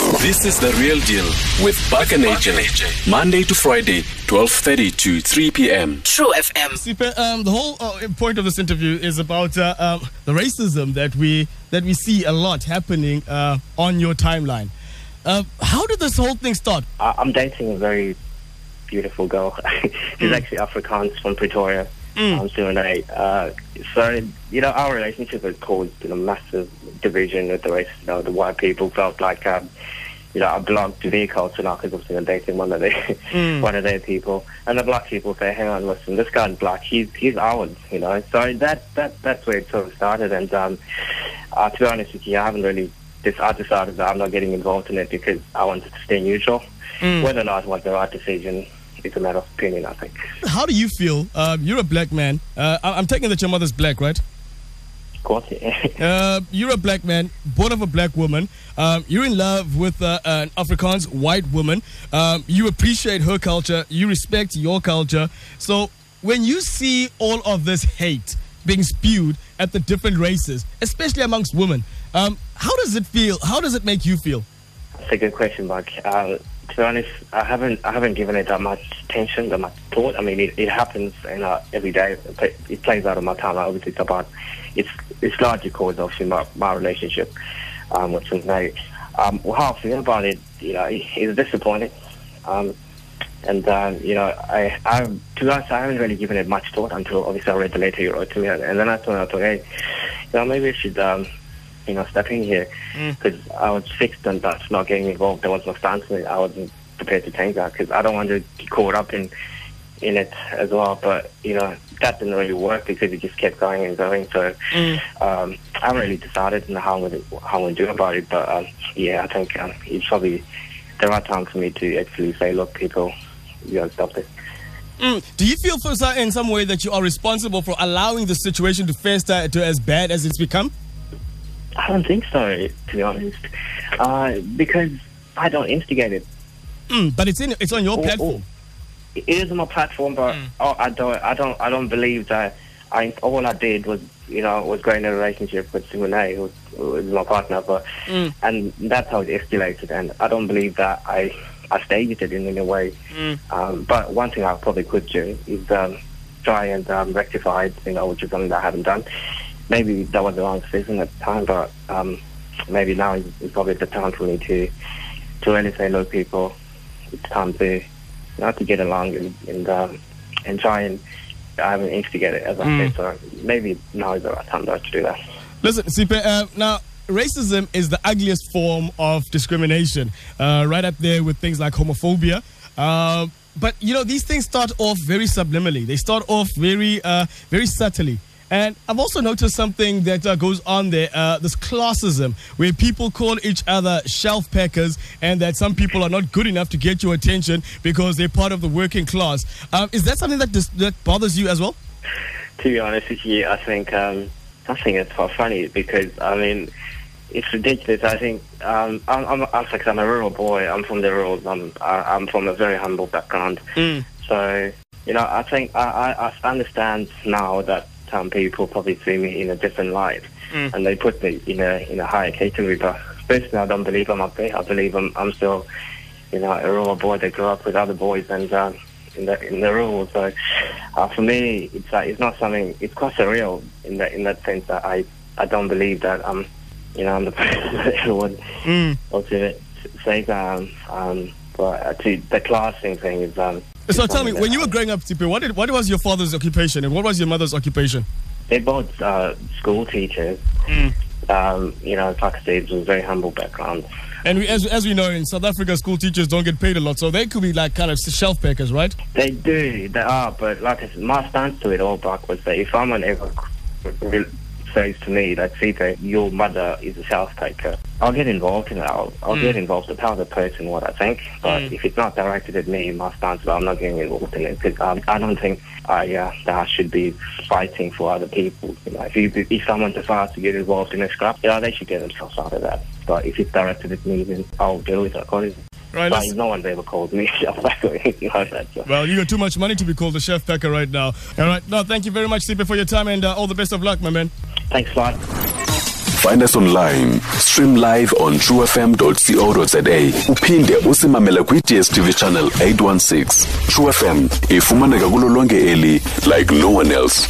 This is the real deal with Buck and AJ. Monday to Friday, 12:30 to 3 p.m. True FM. Siphe, um, the whole uh, point of this interview is about uh, um, the racism that we that we see a lot happening uh, on your timeline. Uh, how did this whole thing start? I- I'm dating a very beautiful girl. She's actually Afrikaans from Pretoria. I'm doing eight. Uh, so, you know, our relationship has caused know, massive division with the race. You know, the white people felt like, um, you know, I belong to their culture now because obviously I'm dating one of their, one of their people. And the black people say, hang on, listen, this guy's black. He's, he's ours, you know. So that, that, that's where it sort of started. And, um, uh, to be honest with you, I haven't really, this, I decided that I'm not getting involved in it because I wanted to stay neutral. Whether or not it was the right decision is a matter of opinion, I think. How do you feel? Um, you're a black man. Uh, I- I'm taking that your mother's black, right? Of course, yeah. Uh, you're a black man, born of a black woman. Um, you're in love with uh, an Afrikaans white woman. Um, you appreciate her culture. You respect your culture. So when you see all of this hate being spewed at the different races, especially amongst women, um, how does it feel? How does it make you feel? That's a good question, Buck. Uh, to be honest, I haven't I haven't given it that much attention, that much thought. I mean, it, it happens you know, every day. It, it plays out of my time. I Obviously, it's about it's it's largely caused obviously my, my relationship um, with Cincinnati. Um, well, how I feel about it, you know, is disappointing. Um, and um, you know, I, I to be honest, I haven't really given it much thought until obviously I read the letter you wrote to me, and then I thought, I thought, hey, you know, maybe I should, um, you know, stepping here because I was fixed on that, not getting involved. There was no stance in it. I wasn't prepared to change that because I don't want to get caught up in in it as well. But you know, that didn't really work because it just kept going and going. So um, I haven't really decided on how I'm going to how I'm to do about it. But um, yeah, I think um, it's probably the right time for me to actually say, look, people, you got to stop this. Mm. Do you feel, for in some way, that you are responsible for allowing the situation to fester to as bad as it's become? I don't think so, to be honest, uh, because I don't instigate it. Mm, but it's in it's on your Oh, platform. It is on my platform, but oh, I don't, I don't, I don't believe that. I all I did was, you know, was go in a relationship with Simone, who is my partner, but and that's how it escalated. And I don't believe that I, I staged it in any way. Um, but one thing I probably could do is um, try and um, rectify it, you know, which is something that I haven't done. Maybe that was the wrong decision at the time, but um, maybe now is, is probably the time for me to to really say, look, people, it's time to not to get along and and, um, and try and I haven't instigated it as I said, so maybe now is the right time to do that. Listen, Siphe, uh, now racism is the ugliest form of discrimination, uh, right up there with things like homophobia. Uh, but you know, these things start off very subliminally. They start off very, uh, very subtly. And I've also noticed something that uh, goes on there, uh, this classism, where people call each other shelf packers, and that some people are not good enough to get your attention because they're part of the working class. Um, is that something that dis- that bothers you as well? To be honest with you, I think um, I think it's quite funny because I mean it's ridiculous. I think um, I'm I'm I'm, like, I'm a rural boy. I'm from the rural. I'm I'm from a very humble background. So you know, I think I, I, I understand now that some people probably see me in a different light, and they put me in a in a higher category. But personally, I don't believe I'm up there. I believe I'm I'm still, you know, a rural boy that grew up with other boys and. Um, in the in the rural, so uh, for me, it's like it's not something. It's quite surreal in that in that sense that I I don't believe that I'm, you know, I'm the person that everyone also says. Um, um, but uh, the classing thing is um. So tell me, when you were growing up, Siphe, what did what was your father's occupation and what was your mother's occupation? They're both uh, school teachers. Um, you know, like I said, was a very humble background. And we, as as we know, in South Africa, school teachers don't get paid a lot, so they could be like kind of shelf packers, right? They do, they are, but like I said, my stance to it all, Buck, was that if ever re- says to me that, Sita, your mother is a shelf taker, I'll get involved in it. I'll, I'll get involved to tell the person what I think. But if it's not directed at me, my stance, I'm not getting involved in it because um, I don't think I, uh, that I should be fighting for other people. You know, if, you, if someone decides to get involved in a scrap, you know, they should get themselves out of that. But if it's directed at me, then I'll deal with it accordingly. Right. But no one's ever called me a shelf or anything like that. So. well, you got too much money to be called a chef packer right now. All right. No, thank you very much, Siphe, for your time and uh, all the best of luck, my man. Thanks, a lot. Find us online. Stream live on truefm.co.za. Uphinde usimamele kwi-DSTV channel 816. True FM ifumaneka kulo lonke eli like no one else.